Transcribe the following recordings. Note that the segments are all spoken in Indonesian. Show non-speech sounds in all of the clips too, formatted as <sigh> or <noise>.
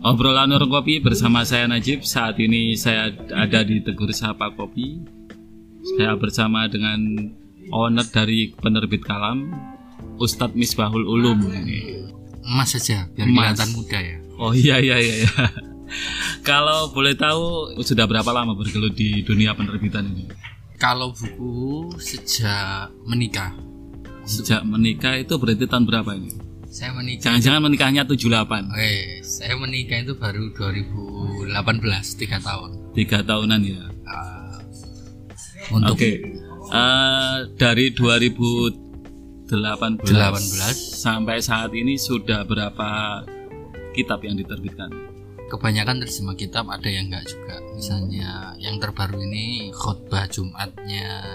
Obrolan Warung Kopi bersama saya Najib. Saat ini saya ada di Tegur Sapa Kopi. Saya bersama dengan owner dari penerbit Kalam, Ustadz Misbahul Ulum. Ini. Emas saja biar Emas. kelihatan muda ya. Oh iya iya iya. iya. Kalau boleh tahu sudah berapa lama bergelut di dunia penerbitan ini? Kalau buku sejak menikah. Sejak menikah itu berarti tahun berapa ini? Saya menikah. Jangan-jangan menikahnya 78 Eh, saya menikah itu baru 2018, tiga tahun. Tiga tahunan ya Ah, untuk Oke Eh, Dari 2018 18 Sampai saat ini sudah berapa kitab yang diterbitkan? kebanyakan terjemah kitab ada yang enggak juga. Misalnya yang terbaru ini khutbah Jumatnya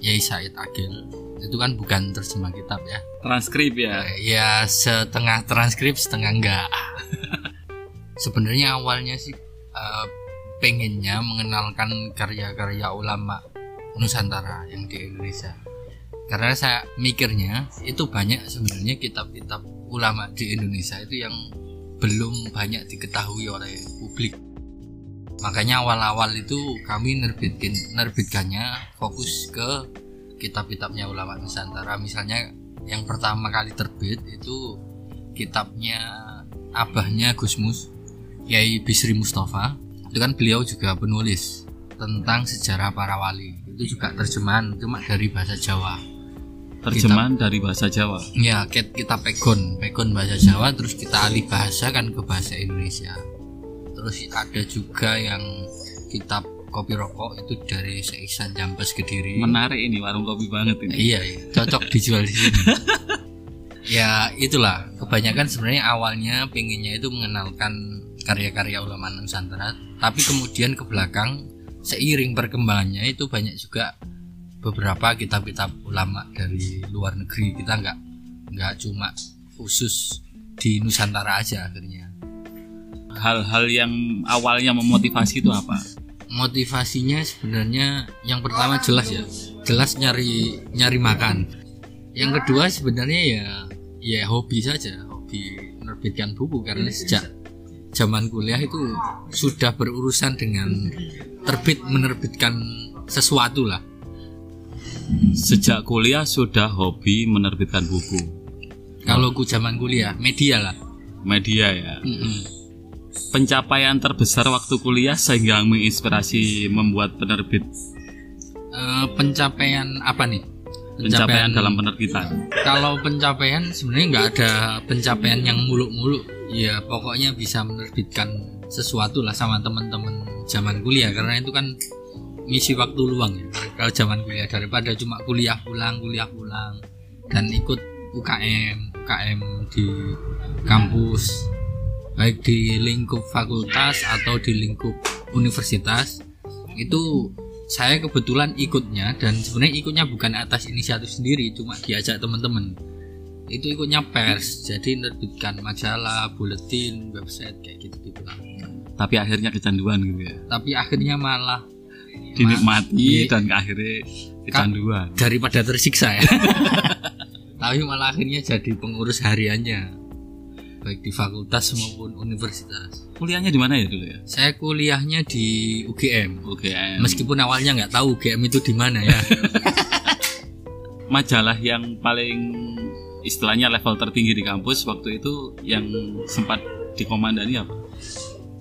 Yai Said Agil. Itu kan bukan terjemah kitab ya. Transkrip ya Eh, Ya setengah transkrip setengah enggak. <laughs> Sebenarnya awalnya sih eh, pengennya mengenalkan karya-karya ulama Nusantara yang di Indonesia. Karena saya mikirnya itu banyak sebenarnya kitab-kitab ulama di Indonesia itu yang belum banyak diketahui oleh publik. Makanya awal-awal itu kami nerbitkin nerbitkannya fokus ke kitab-kitabnya ulama Nusantara. Misalnya yang pertama kali terbit itu kitabnya abahnya Gusmus Yai Bisri Mustafa. Itu kan beliau juga penulis tentang sejarah para wali. Itu juga terjemahan cuma dari bahasa Jawa. Terjemahan dari bahasa Jawa? Ya kit- kita pegon pegon bahasa Jawa terus kita alih bahasa kan ke bahasa Indonesia. Terus ada juga yang kitab kopi rokok itu dari Seisan Jampes Kediri. Menarik ini warung kopi banget ini. Iya, iya, cocok dijual di sini. <laughs> ya itulah. Kebanyakan sebenarnya awalnya pinginnya itu mengenalkan karya-karya ulama Nusantara, tapi kemudian ke belakang seiring perkembangannya itu banyak juga beberapa kitab-kitab ulama dari luar negeri. Kita nggak nggak cuma khusus di Nusantara aja akhirnya. Hal-hal yang awalnya memotivasi itu apa? Motivasinya sebenarnya yang pertama jelas ya. Jelas nyari nyari makan. Yang kedua sebenarnya ya ya hobi saja. Hobi menerbitkan buku karena sejak zaman kuliah itu sudah berurusan dengan terbit menerbitkan sesuatu lah. Sejak kuliah sudah hobi menerbitkan buku. Kalau ku zaman kuliah media lah. Media ya. Mm-mm. Pencapaian terbesar waktu kuliah sehingga menginspirasi membuat penerbit? Eh, pencapaian apa nih? Pencapaian dalam penerbitan. Kalau pencapaian sebenarnya nggak ada pencapaian yang muluk-muluk. Ya pokoknya bisa menerbitkan sesuatu lah sama teman-teman zaman kuliah. Karena itu kan ngisi waktu luang ya. Kalau zaman kuliah daripada cuma kuliah pulang kuliah pulang dan ikut UKM UKM di kampus baik di lingkup fakultas atau di lingkup universitas itu saya kebetulan ikutnya dan sebenarnya ikutnya bukan atas inisiatif sendiri cuma diajak teman-teman. Itu ikutnya pers jadi menerbitkan majalah buletin website kayak gitu gitu lah. Tapi akhirnya kecanduan gitu ya? Tapi akhirnya malah Dinikmati dan akhirnya kecanduan. daripada tersiksa ya. <laughs> Tapi malah akhirnya jadi pengurus hariannya baik di fakultas maupun universitas Kuliahnya di mana ya dulu ya? saya kuliahnya di UGM Oke meskipun awalnya nggak tahu UGM itu di mana ya <laughs> Majalah yang paling istilahnya level tertinggi di kampus waktu itu yang sempat dikomandani apa?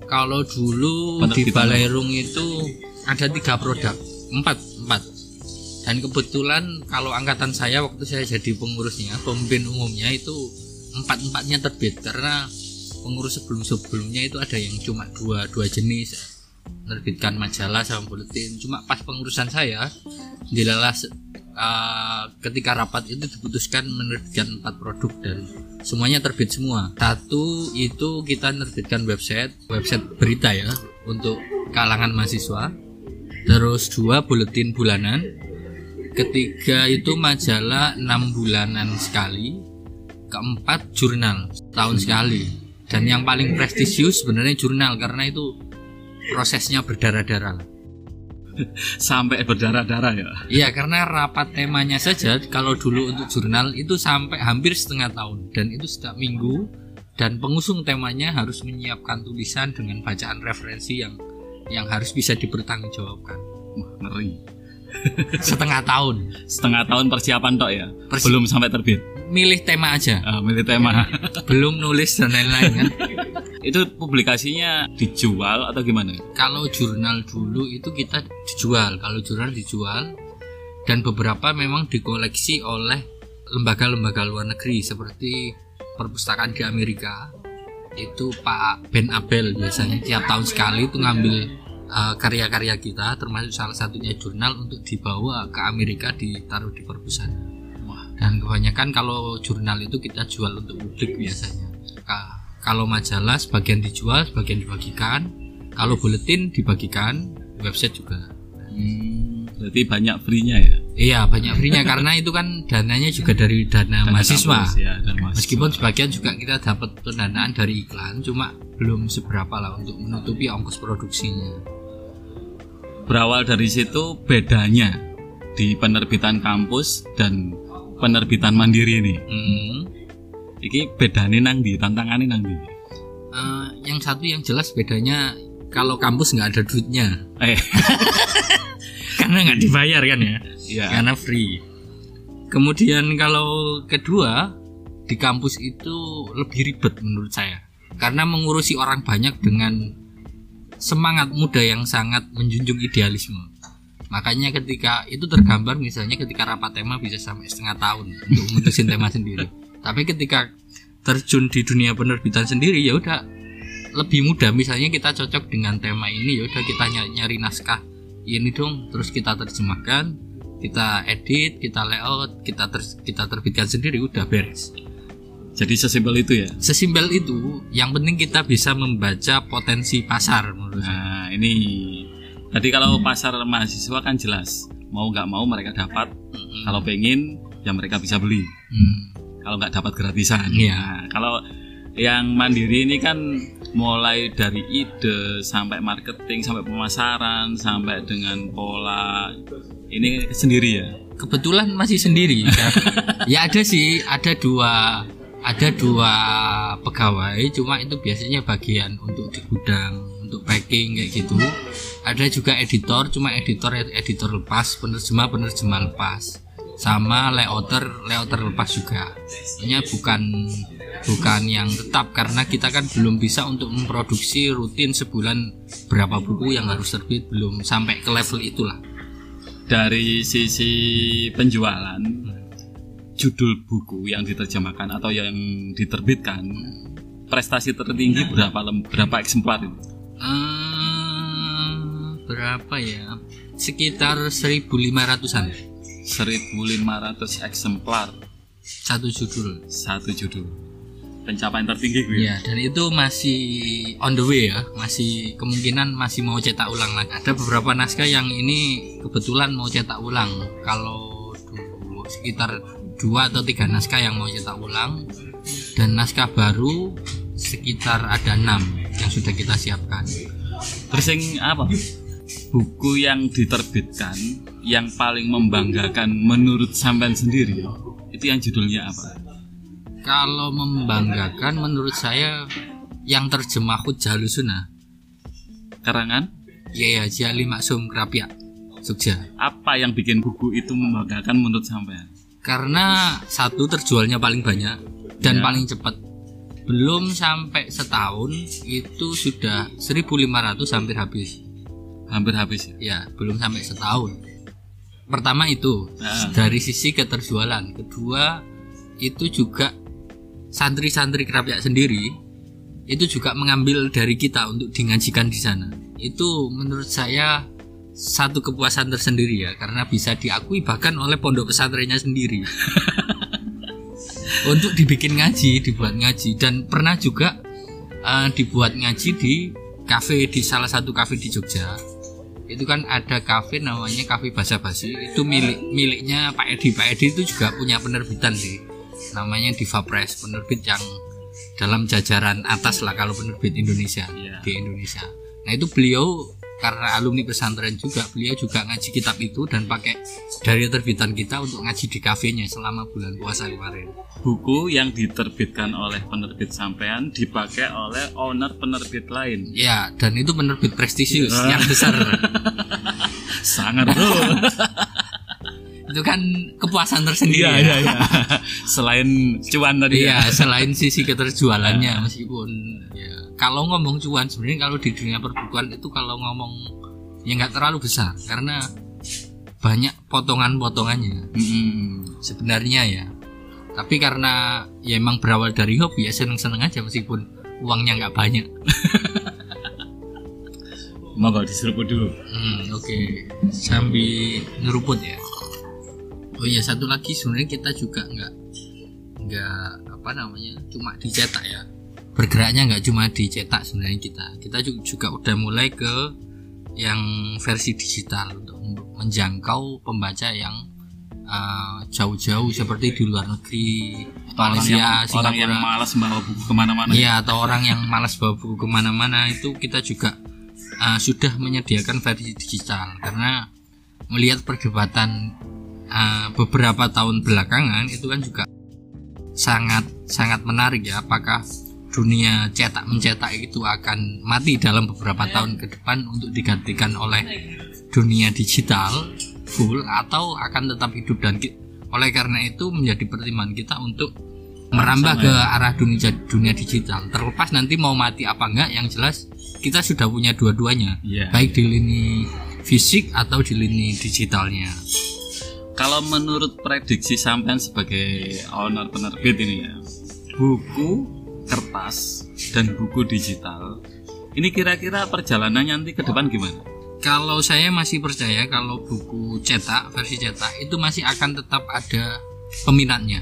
Kalau dulu di Penerbitan. Balairung itu ada tiga produk, empat, empat. Dan kebetulan kalau angkatan saya waktu saya jadi pengurusnya, pemimpin umumnya itu empat empatnya terbit karena pengurus sebelum sebelumnya itu ada yang cuma dua dua jenis menerbitkan majalah sama buletin. Cuma pas pengurusan saya, dilalah eh, ketika rapat itu diputuskan menerbitkan empat produk dan semuanya terbit semua. Satu itu kita menerbitkan website, website berita ya untuk kalangan mahasiswa. Terus dua buletin bulanan. Ketiga itu majalah enam bulanan sekali. Keempat jurnal tahun sekali. Dan yang paling prestisius sebenarnya jurnal karena itu prosesnya berdarah-darah. <laughs> Sampai berdarah-darah ya. Iya karena rapat temanya saja kalau dulu untuk jurnal itu sampai hampir setengah tahun dan itu setiap minggu dan pengusung temanya harus menyiapkan tulisan dengan bacaan referensi yang yang harus bisa dipertanggungjawabkan Wah, ngeri. setengah tahun Setengah tahun persiapan tok ya. Persi- Belum sampai terbit. Milih tema aja. Ah, milih tema. <laughs> belum nulis dan lain-lain kan? <laughs> Itu publikasinya dijual atau gimana? kalau jurnal dulu itu kita dijual. Kalau jurnal dijual dan beberapa memang dikoleksi oleh lembaga-lembaga luar negeri seperti perpustakaan di Amerika. Itu Pak Ben Abel biasanya tiap tahun sekali itu ngambil uh, karya-karya kita termasuk salah satunya jurnal untuk dibawa ke Amerika ditaruh di perpustakaan dan kebanyakan kalau jurnal itu kita jual untuk publik biasanya. Ka- kalau majalah sebagian dijual sebagian dibagikan. Kalau buletin dibagikan. Website juga. Hmm, berarti banyak free-nya ya. iya banyak free-nya. <laughs> Karena itu kan dananya juga dari dana, Dana mahasiswa. kampus, ya, dan mahasiswa. meskipun sebagian juga kita dapat pendanaan dari iklan cuma belum seberapa lah untuk menutupi ongkos produksinya. Berawal dari situ bedanya di penerbitan kampus dan penerbitan mandiri ini. Hmm. Iki bedane nang di, tantangane nang di. Eh, yang satu yang jelas bedanya kalau kampus nggak ada duitnya Eh, <laughs> karena nggak dibayar kan ya ya. karena free. Kemudian kalau kedua di kampus itu lebih ribet menurut saya karena mengurusi orang banyak dengan semangat muda yang sangat menjunjung idealisme. Makanya ketika itu tergambar misalnya ketika rapat tema bisa sampai setengah tahun untuk memutusin tema sendiri. Tapi ketika terjun di dunia penerbitan sendiri ya udah lebih mudah misalnya kita cocok dengan tema ini ya udah kita nyari, nyari naskah ini dong terus kita terjemahkan kita edit kita layout kita ter, kita terbitkan sendiri udah beres Jadi sesimpel itu ya. sesimpel itu yang penting kita bisa membaca potensi pasar menurut saya Nah, ini tadi kalau pasar mahasiswa kan jelas mau nggak mau mereka dapat. Kalau pengen ya mereka bisa beli. Hmm. Kalau nggak dapat gratisan. Iya. Nah, kalau yang mandiri ini kan mulai dari ide sampai marketing sampai pemasaran sampai dengan pola ini sendiri ya. kebetulan masih sendiri <laughs> ya. ya ada sih ada dua ada dua pegawai cuma itu biasanya bagian untuk di gudang untuk packing kayak gitu. Ada juga editor cuma editor editor lepas penerjemah penerjemah lepas. Sama layouter layouter lepas juga. Hanya bukan bukan yang tetap karena kita kan belum bisa untuk memproduksi rutin sebulan berapa buku yang harus terbit belum sampai ke level itulah. Dari sisi penjualan judul buku yang diterjemahkan atau yang diterbitkan prestasi tertinggi berapa lem- berapa eksemplar itu? Eh, berapa ya? Sekitar 1500-an 1500 eksemplar satu judul. satu judul. Pencapaian tertinggi gue. Ya, dan itu masih on the way ya, masih kemungkinan masih mau cetak ulang lagi. Ada beberapa naskah yang ini kebetulan mau cetak ulang. Kalau dulu sekitar dua atau tiga naskah yang mau cetak ulang dan naskah baru sekitar ada enam yang sudah kita siapkan. Terus yang apa? Buku yang diterbitkan yang paling membanggakan menurut sampean sendiri itu yang judulnya apa? Kalau membanggakan menurut saya yang terjemah Hujjalu Sunnah Karangan Ya ya Jali Maksum Krapia Jogja apa yang bikin buku itu membanggakan menurut sampean? Karena satu terjualnya paling banyak Dan Ya. paling cepat Belum sampai setahun Itu sudah 1500 hampir habis. Hampir habis ya. Ya belum sampai setahun. Pertama itu Nah. Dari sisi keterjualan. Kedua Itu juga Santri-santri Krapia sendiri Itu juga mengambil dari kita Untuk dingajikan di sana. Itu menurut saya Satu kepuasan tersendiri ya Karena bisa diakui bahkan oleh pondok pesantrennya sendiri <laughs> Untuk dibikin ngaji Dibuat ngaji. Dan pernah juga eh, Dibuat ngaji di Cafe di salah satu cafe di Jogja. Itu kan ada kafe namanya kafe basa basi. Itu milik miliknya Pak Edi. Pak Edi itu juga punya penerbitan sih. Namanya Diva Press penerbit yang dalam jajaran atas lah kalau penerbit Indonesia Iya. di Indonesia. Nah itu beliau karena alumni pesantren juga beliau juga ngaji kitab itu dan pakai dari terbitan kita untuk ngaji di kafenya selama bulan puasa kemarin. Buku yang diterbitkan oleh penerbit sampean dipakai oleh owner penerbit lain. Ya dan itu penerbit prestisius Ah. yang besar. <laughs> Sangat bro. <laughs> Itu kan kepuasan tersendiri iya ya. iya iya. <laughs> Selain cuan tadi Iya, ya. selain sisi keterjualannya meskipun ya kalau ngomong cuan sebenarnya kalau di dunia perbukuan itu kalau ngomong ya nggak terlalu besar karena banyak potongan-potongannya Mm-mm. sebenarnya ya. Tapi karena ya emang berawal dari hobi ya seneng-seneng aja meskipun uangnya nggak banyak. <laughs> monggo diseruput dulu Hmm, oke. Sambil ngeruput ya. Oh iya satu lagi sebenarnya kita juga nggak nggak apa namanya cuma dicetak ya. Bergeraknya nggak cuma dicetak sebenarnya kita. Kita ju- juga udah mulai ke yang versi digital untuk menjangkau pembaca yang uh, jauh-jauh seperti di luar negeri, orang yang, Malaysia, orang yang Singapura. malas bawa buku ke mana-mana Iya atau orang yang malas bawa buku ke mana-mana itu kita juga uh, sudah menyediakan versi digital karena melihat perdebatan uh, beberapa tahun belakangan itu kan juga sangat sangat menarik ya apakah dunia cetak mencetak itu akan mati dalam beberapa tahun ke depan untuk digantikan oleh dunia digital full atau akan tetap hidup dan oleh karena itu menjadi pertimbangan kita untuk merambah Sama ke ya. arah dunia dunia digital terlepas nanti mau mati apa enggak yang jelas kita sudah punya dua-duanya Iya. baik di lini fisik atau di lini digitalnya Kalau menurut prediksi sampean sebagai owner penerbit ini ya, buku kertas dan buku digital, ini kira-kira perjalanannya nanti ke depan gimana? kalau saya masih percaya kalau buku cetak versi cetak itu masih akan tetap ada peminatnya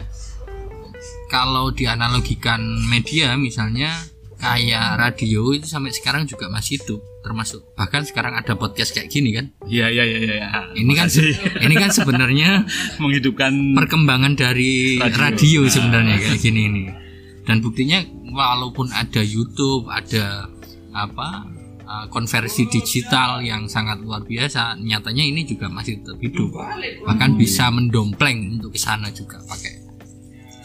kalau dianalogikan media misalnya kayak radio itu sampai sekarang juga masih hidup termasuk bahkan sekarang ada podcast kayak gini kan Iya iya iya iya. ini kan Makasih. <laughs> ini kan sebenarnya <laughs> menghidupkan perkembangan dari Radio. radio, Nah. sebenarnya kayak gini ini dan buktinya walaupun ada YouTube ada apa uh, konversi digital yang sangat luar biasa nyatanya ini juga masih tetap hidup. Bahkan bisa mendompleng untuk ke sana juga pakai.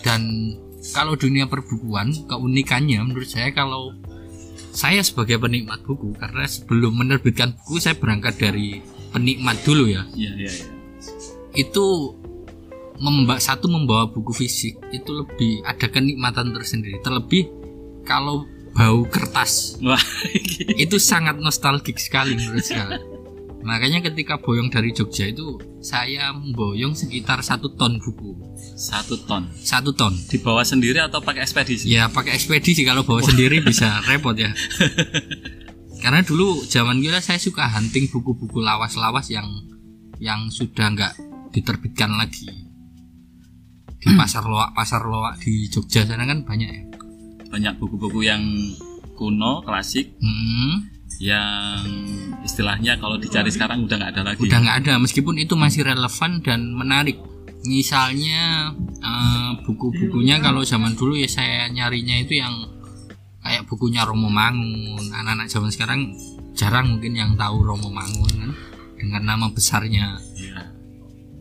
Dan kalau dunia perbukuan keunikannya menurut saya kalau saya sebagai penikmat buku karena sebelum menerbitkan buku saya berangkat dari penikmat dulu ya. Iya iya iya. itu memba satu membawa buku fisik itu lebih ada kenikmatan tersendiri. Terlebih kalau bau kertas. Wah, itu sangat nostalgik sekali menurut saya. Makanya ketika boyong dari Jogja itu saya memboyong sekitar satu ton buku. Satu ton. satu ton. Dibawa sendiri atau pakai ekspedisi? ya pakai ekspedisi. Kalau bawa sendiri bisa repot ya. <laughs> Karena dulu zaman gila saya suka hunting buku-buku lawas-lawas yang yang sudah nggak diterbitkan lagi. Di <clears throat> pasar loak pasar loak di Jogja sana kan banyak ya Banyak buku-buku yang kuno, klasik, Hmm, yang istilahnya kalau dicari sekarang udah nggak ada lagi. udah nggak ada meskipun itu masih relevan dan menarik. Misalnya eh, buku-bukunya kalau zaman dulu ya saya nyarinya itu yang kayak bukunya Romo Mangun. Anak-anak zaman sekarang jarang mungkin yang tahu Romo Mangun kan dengan nama besarnya. Iya.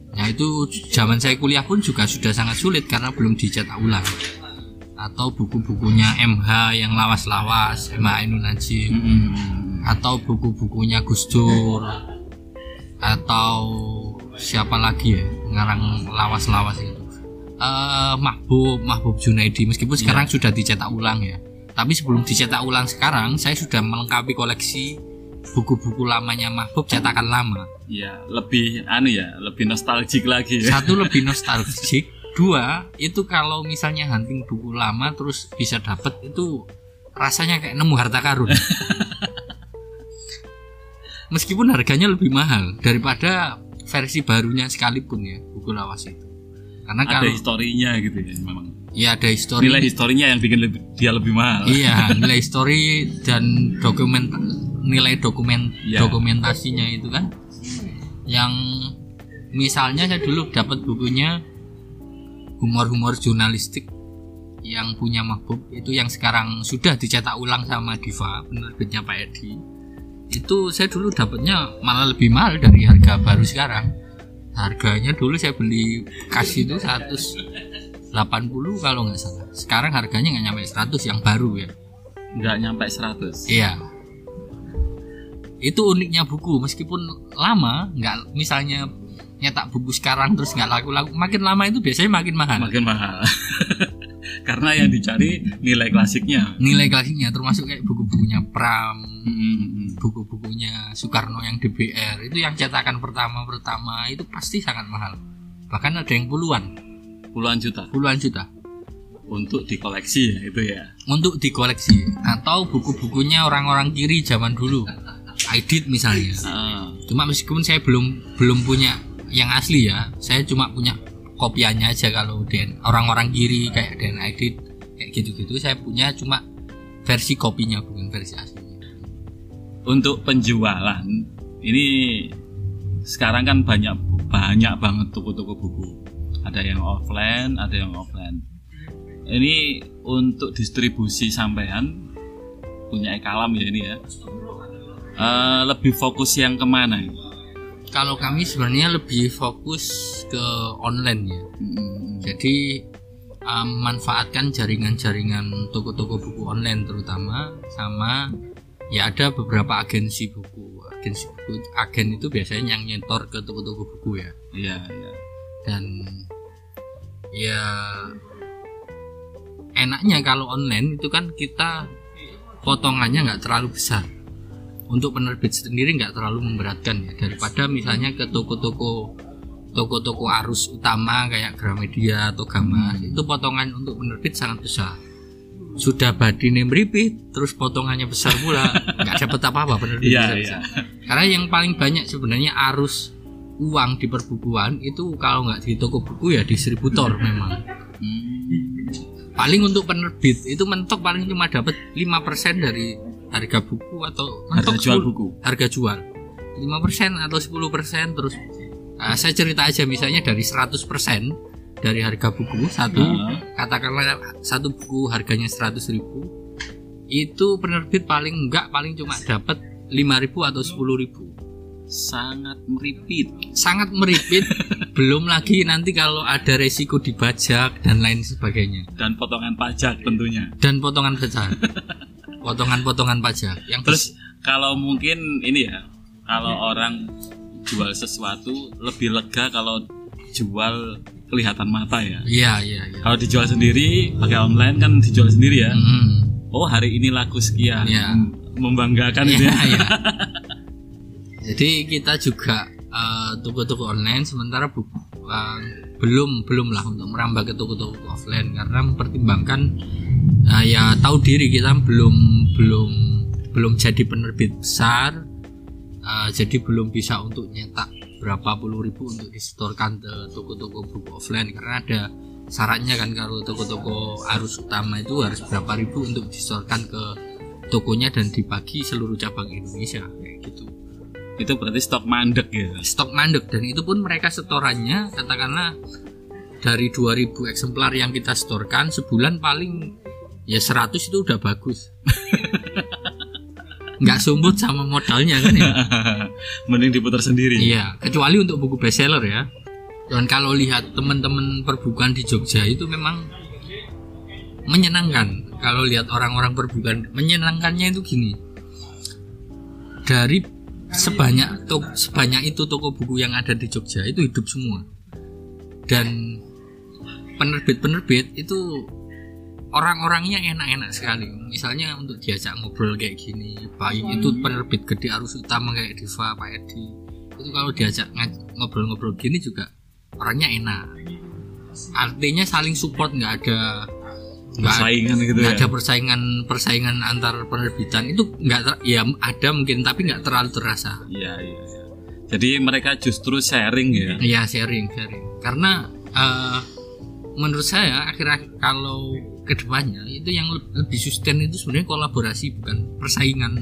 Nah itu zaman saya kuliah pun juga sudah sangat sulit karena belum dicetak ulang atau buku-bukunya MH yang lawas-lawas MH Ainun Najim Mm-mm. atau buku-bukunya Gus Dur. Atau siapa lagi ya ngarang lawas-lawas itu. Eh Mahbub Mahbub Junaidi. Meskipun sekarang sudah dicetak ulang ya. Tapi sebelum dicetak ulang sekarang saya sudah melengkapi koleksi buku-buku lamanya Mahbub cetakan lama. Iya, lebih anu ya, lebih nostalgik lagi ya. satu lebih <laughs> nostalgic dua itu kalau misalnya hunting buku lama terus bisa dapet itu rasanya kayak nemu harta karun <laughs> meskipun harganya lebih mahal daripada versi barunya sekalipun ya buku lawas itu karena Ada kalau historinya gitu ya memang. ya ada histori Nilai historinya yang bikin lebih, dia lebih mahal. iya <laughs> nilai story dan dokumen nilai dokumen Iya. dokumentasinya itu kan yang misalnya saya dulu dapat bukunya humor-humor jurnalistik yang punya Mahbub itu yang sekarang sudah dicetak ulang sama Diva penerbitnya Pak Edi. Itu saya dulu dapatnya malah lebih mahal dari harga baru sekarang. Harganya dulu saya beli kasih itu 180 kalau nggak salah. Sekarang harganya nggak nyampe 100 yang baru ya. Nggak nyampe 100 iya. Itu uniknya buku meskipun lama nggak misalnya nyetak buku sekarang terus nggak laku-laku. Makin lama itu biasanya makin mahal. Makin mahal. <laughs> Karena yang dicari nilai klasiknya. Nilai klasiknya termasuk kayak buku-bukunya Pram Hmm, buku-bukunya Soekarno yang DBR itu yang cetakan pertama-pertama itu pasti sangat mahal. Bahkan ada yang puluhan. Puluhan juta. Puluhan juta. Untuk dikoleksi ya itu ya. Untuk dikoleksi. Atau buku-bukunya orang-orang kiri zaman dulu. <laughs> Aidit misalnya. Ah, cuma meskipun saya belum belum punya yang asli ya saya cuma punya kopiannya aja kalau den orang-orang kiri kayak den Aidit kayak gitu-gitu saya punya cuma versi kopinya bukan versi aslinya. Untuk penjualan ini sekarang kan banyak banyak banget toko-toko buku. Ada yang offline ada yang offline. Ini untuk distribusi sampean punya kalam ya ini ya. Eh, lebih fokus yang ke mana? Kalau kami sebenarnya lebih fokus ke online ya. Hmm, jadi um, manfaatkan jaringan-jaringan toko-toko buku online terutama sama ya ada beberapa agensi buku. Agensi buku agen itu biasanya yang nyetor ke toko-toko buku ya. Iya iya. Dan ya enaknya kalau online itu kan kita potongannya nggak terlalu besar untuk penerbit sendiri nggak terlalu memberatkan ya. Daripada misalnya ke toko-toko toko-toko arus utama kayak Gramedia atau Gama itu potongan untuk penerbit sangat besar. Sudah badine meripit terus potongannya besar pula <laughs> nggak dapat apa-apa penerbit iya besar-besar. iya. Karena yang paling banyak sebenarnya arus uang di perbukuan itu kalau nggak di toko buku ya distributor memang. Hmm, paling untuk penerbit itu mentok paling cuma dapat 5% dari harga buku atau harga jual 10 buku. Harga jual. 5% atau 10% terus uh, saya cerita aja misalnya dari 100% dari harga buku satu Ah. katakanlah satu buku harganya 100.000 itu penerbit paling enggak paling cuma dapat 5.000 atau 10.000 sangat meripit. Sangat meripit. <laughs> Belum lagi nanti kalau ada resiko dibajak dan lain sebagainya. Dan potongan pajak tentunya. Dan potongan pajak <laughs> potongan-potongan pajak yang Terus kalau mungkin ini ya, kalau orang jual sesuatu lebih lega kalau jual kelihatan mata ya. iya iya iya Kalau dijual sendiri pakai online kan dijual sendiri ya. Mm. Oh hari ini laku sekian, Iya. membanggakan Iya, ya. iya. <laughs> jadi kita juga eh, toko-toko online sementara bu- eh, belum belum lah untuk merambah ke toko-toko offline karena mempertimbangkan eh, ya tahu diri kita belum belum belum jadi penerbit besar eh, jadi belum bisa untuk nyetak berapa puluh ribu untuk disetorkan ke toko-toko buku offline karena ada syaratnya kan kalau toko-toko arus utama itu harus berapa ribu untuk disetorkan ke tokonya dan dibagi seluruh cabang Indonesia kayak gitu Itu berarti stok mandek ya. stok mandek dan itu pun mereka setorannya katakanlah dari 2000 eksemplar yang kita setorkan sebulan paling ya 100 itu udah bagus. <laughs> Nggak sumbut sama modalnya kan ya? <laughs> Mending diputar sendiri. iya kecuali untuk buku bestseller ya. Dan kalau lihat teman-teman perbukuan di Jogja itu memang menyenangkan. Kalau lihat orang-orang perbukuan menyenangkannya itu gini. Dari sebanyak to- sebanyak itu toko buku yang ada di Jogja itu hidup semua. Dan penerbit-penerbit itu orang-orangnya enak-enak sekali. Misalnya untuk diajak ngobrol kayak gini baik itu penerbit gede arus utama kayak Diva Pak Edi. Itu kalau diajak ngobrol-ngobrol gini juga orangnya enak. Artinya saling support nggak ada Persaingan gitu nggak ya. ada persaingan persaingan antar penerbitan. Itu nggak ter- ya ada mungkin tapi nggak terlalu terasa. Iya, iya, iya. Jadi mereka justru sharing ya. ya sharing sharing. Karena eh, menurut saya akhir-akhir kalau ke depannya itu yang le- lebih sustain itu sebenarnya kolaborasi bukan persaingan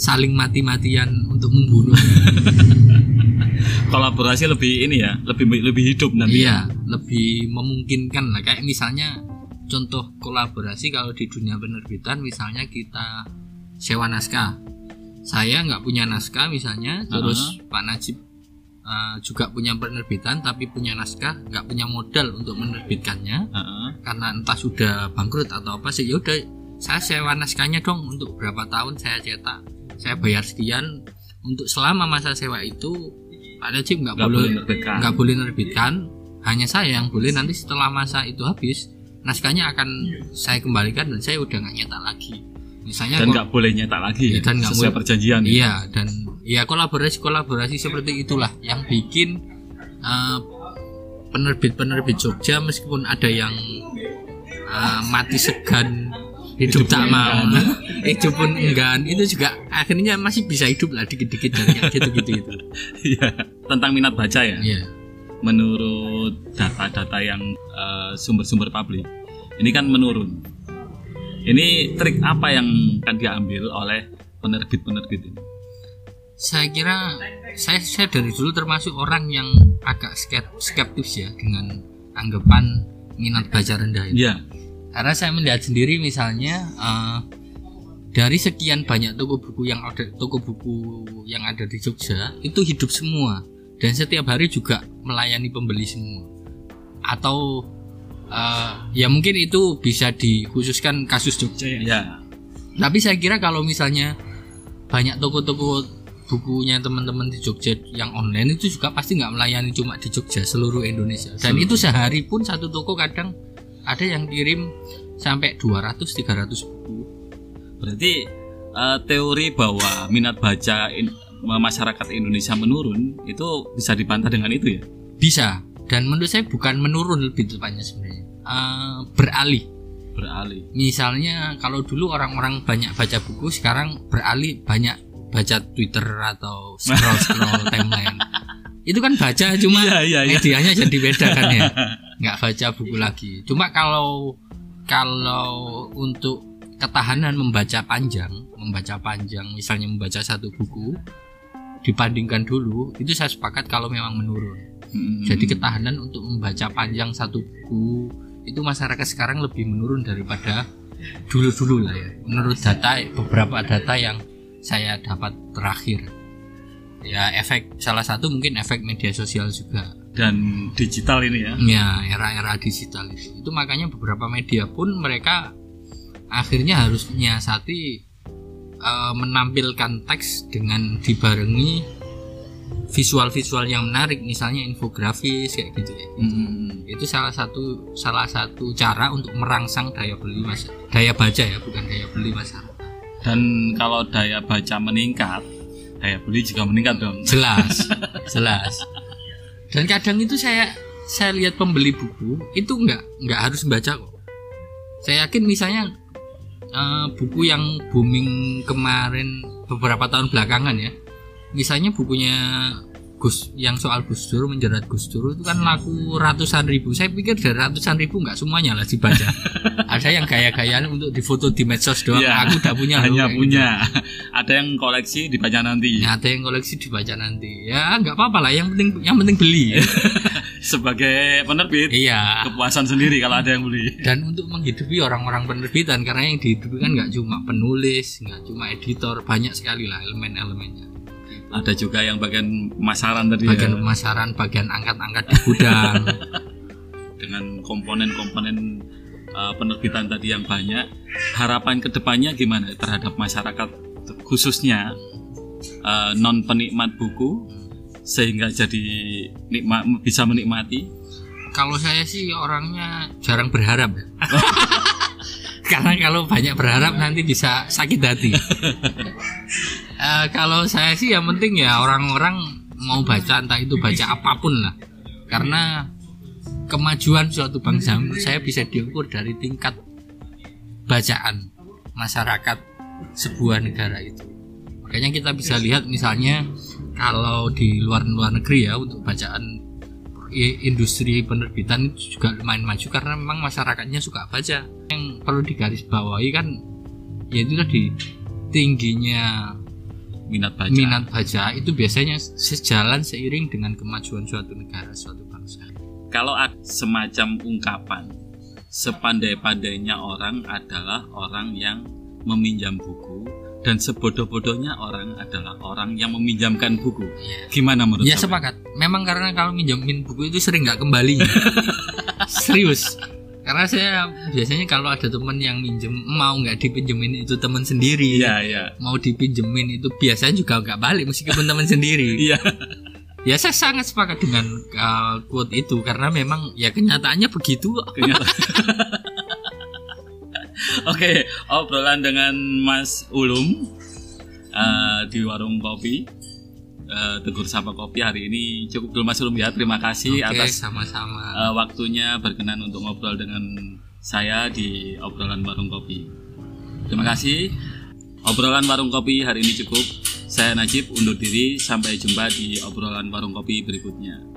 saling mati-matian untuk membunuh. <laughs> Kolaborasi lebih ini ya, lebih lebih hidup nanti. iya lebih memungkinkan lah. Kayak misalnya contoh kolaborasi kalau di dunia penerbitan misalnya kita sewa naskah. Saya nggak punya naskah misalnya terus Pak Najib uh, juga punya penerbitan tapi punya naskah nggak punya modal untuk menerbitkannya. Heeh. karena entah sudah bangkrut atau apa sih ya udah saya sewa naskahnya dong untuk berapa tahun saya cetak. Saya bayar sekian untuk selama masa sewa itu Pak Najib nggak boleh nggak boleh nerbitkan hanya saya yang boleh nanti setelah masa itu habis naskahnya akan saya kembalikan dan saya udah nggak nyetak lagi. Misalnya dan nggak boleh nyetak lagi ya, dan sesuai boleh- perjanjian ya. Iya dan ya kolaborasi kolaborasi seperti itulah yang bikin eh, penerbit-penerbit Jogja meskipun ada yang eh, mati segan hidup, Hidup tak mau hidup <laughs> pun enggan itu juga akhirnya masih bisa hidup lah dikit-dikit dan kayak gitu-gitu itu <laughs> Iya. Tentang minat baca ya. Iya Menurut data-data yang eh, sumber-sumber publik, ini kan menurun. Ini trik apa yang akan diambil oleh penerbit-penerbit ini? Saya kira saya saya dari dulu termasuk orang yang agak skep- skeptis ya dengan anggapan minat baca rendah itu Iya. Karena saya melihat sendiri misalnya eh, dari sekian banyak toko buku yang ada toko buku yang ada di Jogja itu hidup semua dan setiap hari juga melayani pembeli semua. Atau eh, ya mungkin itu bisa dikhususkan kasus Jogja ya. Iya. Tapi saya kira kalau misalnya banyak toko-toko bukunya teman-teman di Jogja yang online itu juga pasti nggak melayani cuma di Jogja seluruh Indonesia. Dan Seluruh. itu sehari pun satu toko kadang ada yang kirim sampai 200-300 buku. Berarti eh, teori bahwa minat baca in- masyarakat Indonesia menurun itu bisa dibantah dengan itu ya? Bisa. Dan menurut saya bukan menurun lebih tepatnya sebenarnya. Eh, beralih. Beralih. Misalnya kalau dulu orang-orang banyak baca buku, sekarang beralih banyak baca Twitter atau scroll-scroll <laughs> timeline. Itu kan baca cuma Iya, iya, iya. medianya jadi beda kan ya. <laughs> Nggak baca buku lagi. Cuma kalau kalau untuk ketahanan membaca panjang, membaca panjang, misalnya membaca satu buku dibandingkan dulu, itu saya sepakat kalau memang menurun. Hmm. Jadi ketahanan untuk membaca panjang satu buku itu masyarakat sekarang lebih menurun daripada dulu-dulu lah ya. Menurut data beberapa data yang saya dapat terakhir. Ya efek salah satu mungkin efek media sosial juga. dan digital ini ya. Ya era-era digital itu. Itu makanya beberapa media pun mereka akhirnya harus menyiasati eh, menampilkan teks dengan dibarengi visual-visual yang menarik misalnya infografis kayak gitu ya Hmm. itu salah satu salah satu cara untuk merangsang daya beli mas daya baca ya bukan daya beli masyarakat Dan kalau daya baca meningkat, daya beli juga meningkat dong. jelas <laughs> jelas dan kadang itu saya saya lihat pembeli buku itu nggak nggak harus membaca kok saya yakin misalnya eh, buku yang booming kemarin beberapa tahun belakangan ya misalnya bukunya Gus yang soal Gus Dur menjerat Gus Dur itu kan laku ratusan ribu saya pikir dari ratusan ribu nggak semuanya lah dibaca <laughs> ada yang gaya-gayaan untuk difoto di medsos doang Iya, aku udah punya loh, Hanya gitu. punya. <laughs> Ada yang koleksi dibaca nanti. Ya, ada yang koleksi dibaca nanti. Ya nggak apa-apa lah. Yang penting yang penting beli. <laughs> Sebagai penerbit, iya. kepuasan sendiri kalau ada yang beli. Dan untuk menghidupi orang-orang penerbitan karena yang dihidupi kan nggak cuma penulis, nggak cuma editor, banyak sekali lah elemen-elemennya. Ada juga yang bagian pemasaran tadi Bagian ya, bagian angkat-angkat di gudang. <laughs> dengan komponen-komponen uh, penerbitan tadi yang banyak. Harapan ke depannya gimana terhadap masyarakat khususnya non penikmat buku sehingga jadi nikma, bisa menikmati. kalau saya sih orangnya jarang berharap ya. <laughs> karena kalau banyak berharap nanti bisa sakit hati. <laughs> Eh, kalau saya sih yang penting ya orang-orang mau baca entah itu baca apa pun lah. Karena kemajuan suatu bangsa saya bisa diukur dari tingkat bacaan masyarakat sebuah negara itu. Makanya kita bisa lihat misalnya kalau di luar-luar negeri ya untuk bacaan industri penerbitan itu juga lumayan maju karena memang masyarakatnya suka baca. Yang perlu digarisbawahi kan yaitu tadi tingginya Minat baca. minat baca itu biasanya sejalan seiring dengan kemajuan suatu negara, suatu bangsa. Kalau ada semacam ungkapan sepandai-pandainya orang adalah orang yang meminjam buku dan sebodoh-bodohnya orang adalah orang yang meminjamkan buku. Iya. Gimana menurut Ya sepakat. Memang karena kalau minjemin buku itu sering nggak kembali. <laughs> Serius. Karena saya biasanya kalau ada teman yang minjem mau nggak dipinjemin itu teman sendiri. Iya, iya. Mau dipinjemin itu biasanya juga nggak balik meskipun teman sendiri. <laughs> Iya. Ya saya sangat sepakat dengan uh, quote itu karena memang ya kenyataannya begitu. Kenyataan. <laughs> <laughs> Oke, obrolan dengan Mas Ulum eh, di warung kopi eh, Tegur Sapa Kopi hari ini cukup dulu Mas Ulum ya. Terima kasih Oke, atas sama-sama. eh, waktunya berkenan untuk ngobrol dengan saya di obrolan warung kopi. Terima kasih. Obrolan warung kopi hari ini cukup. Saya Najib undur diri. Sampai jumpa di obrolan warung kopi berikutnya.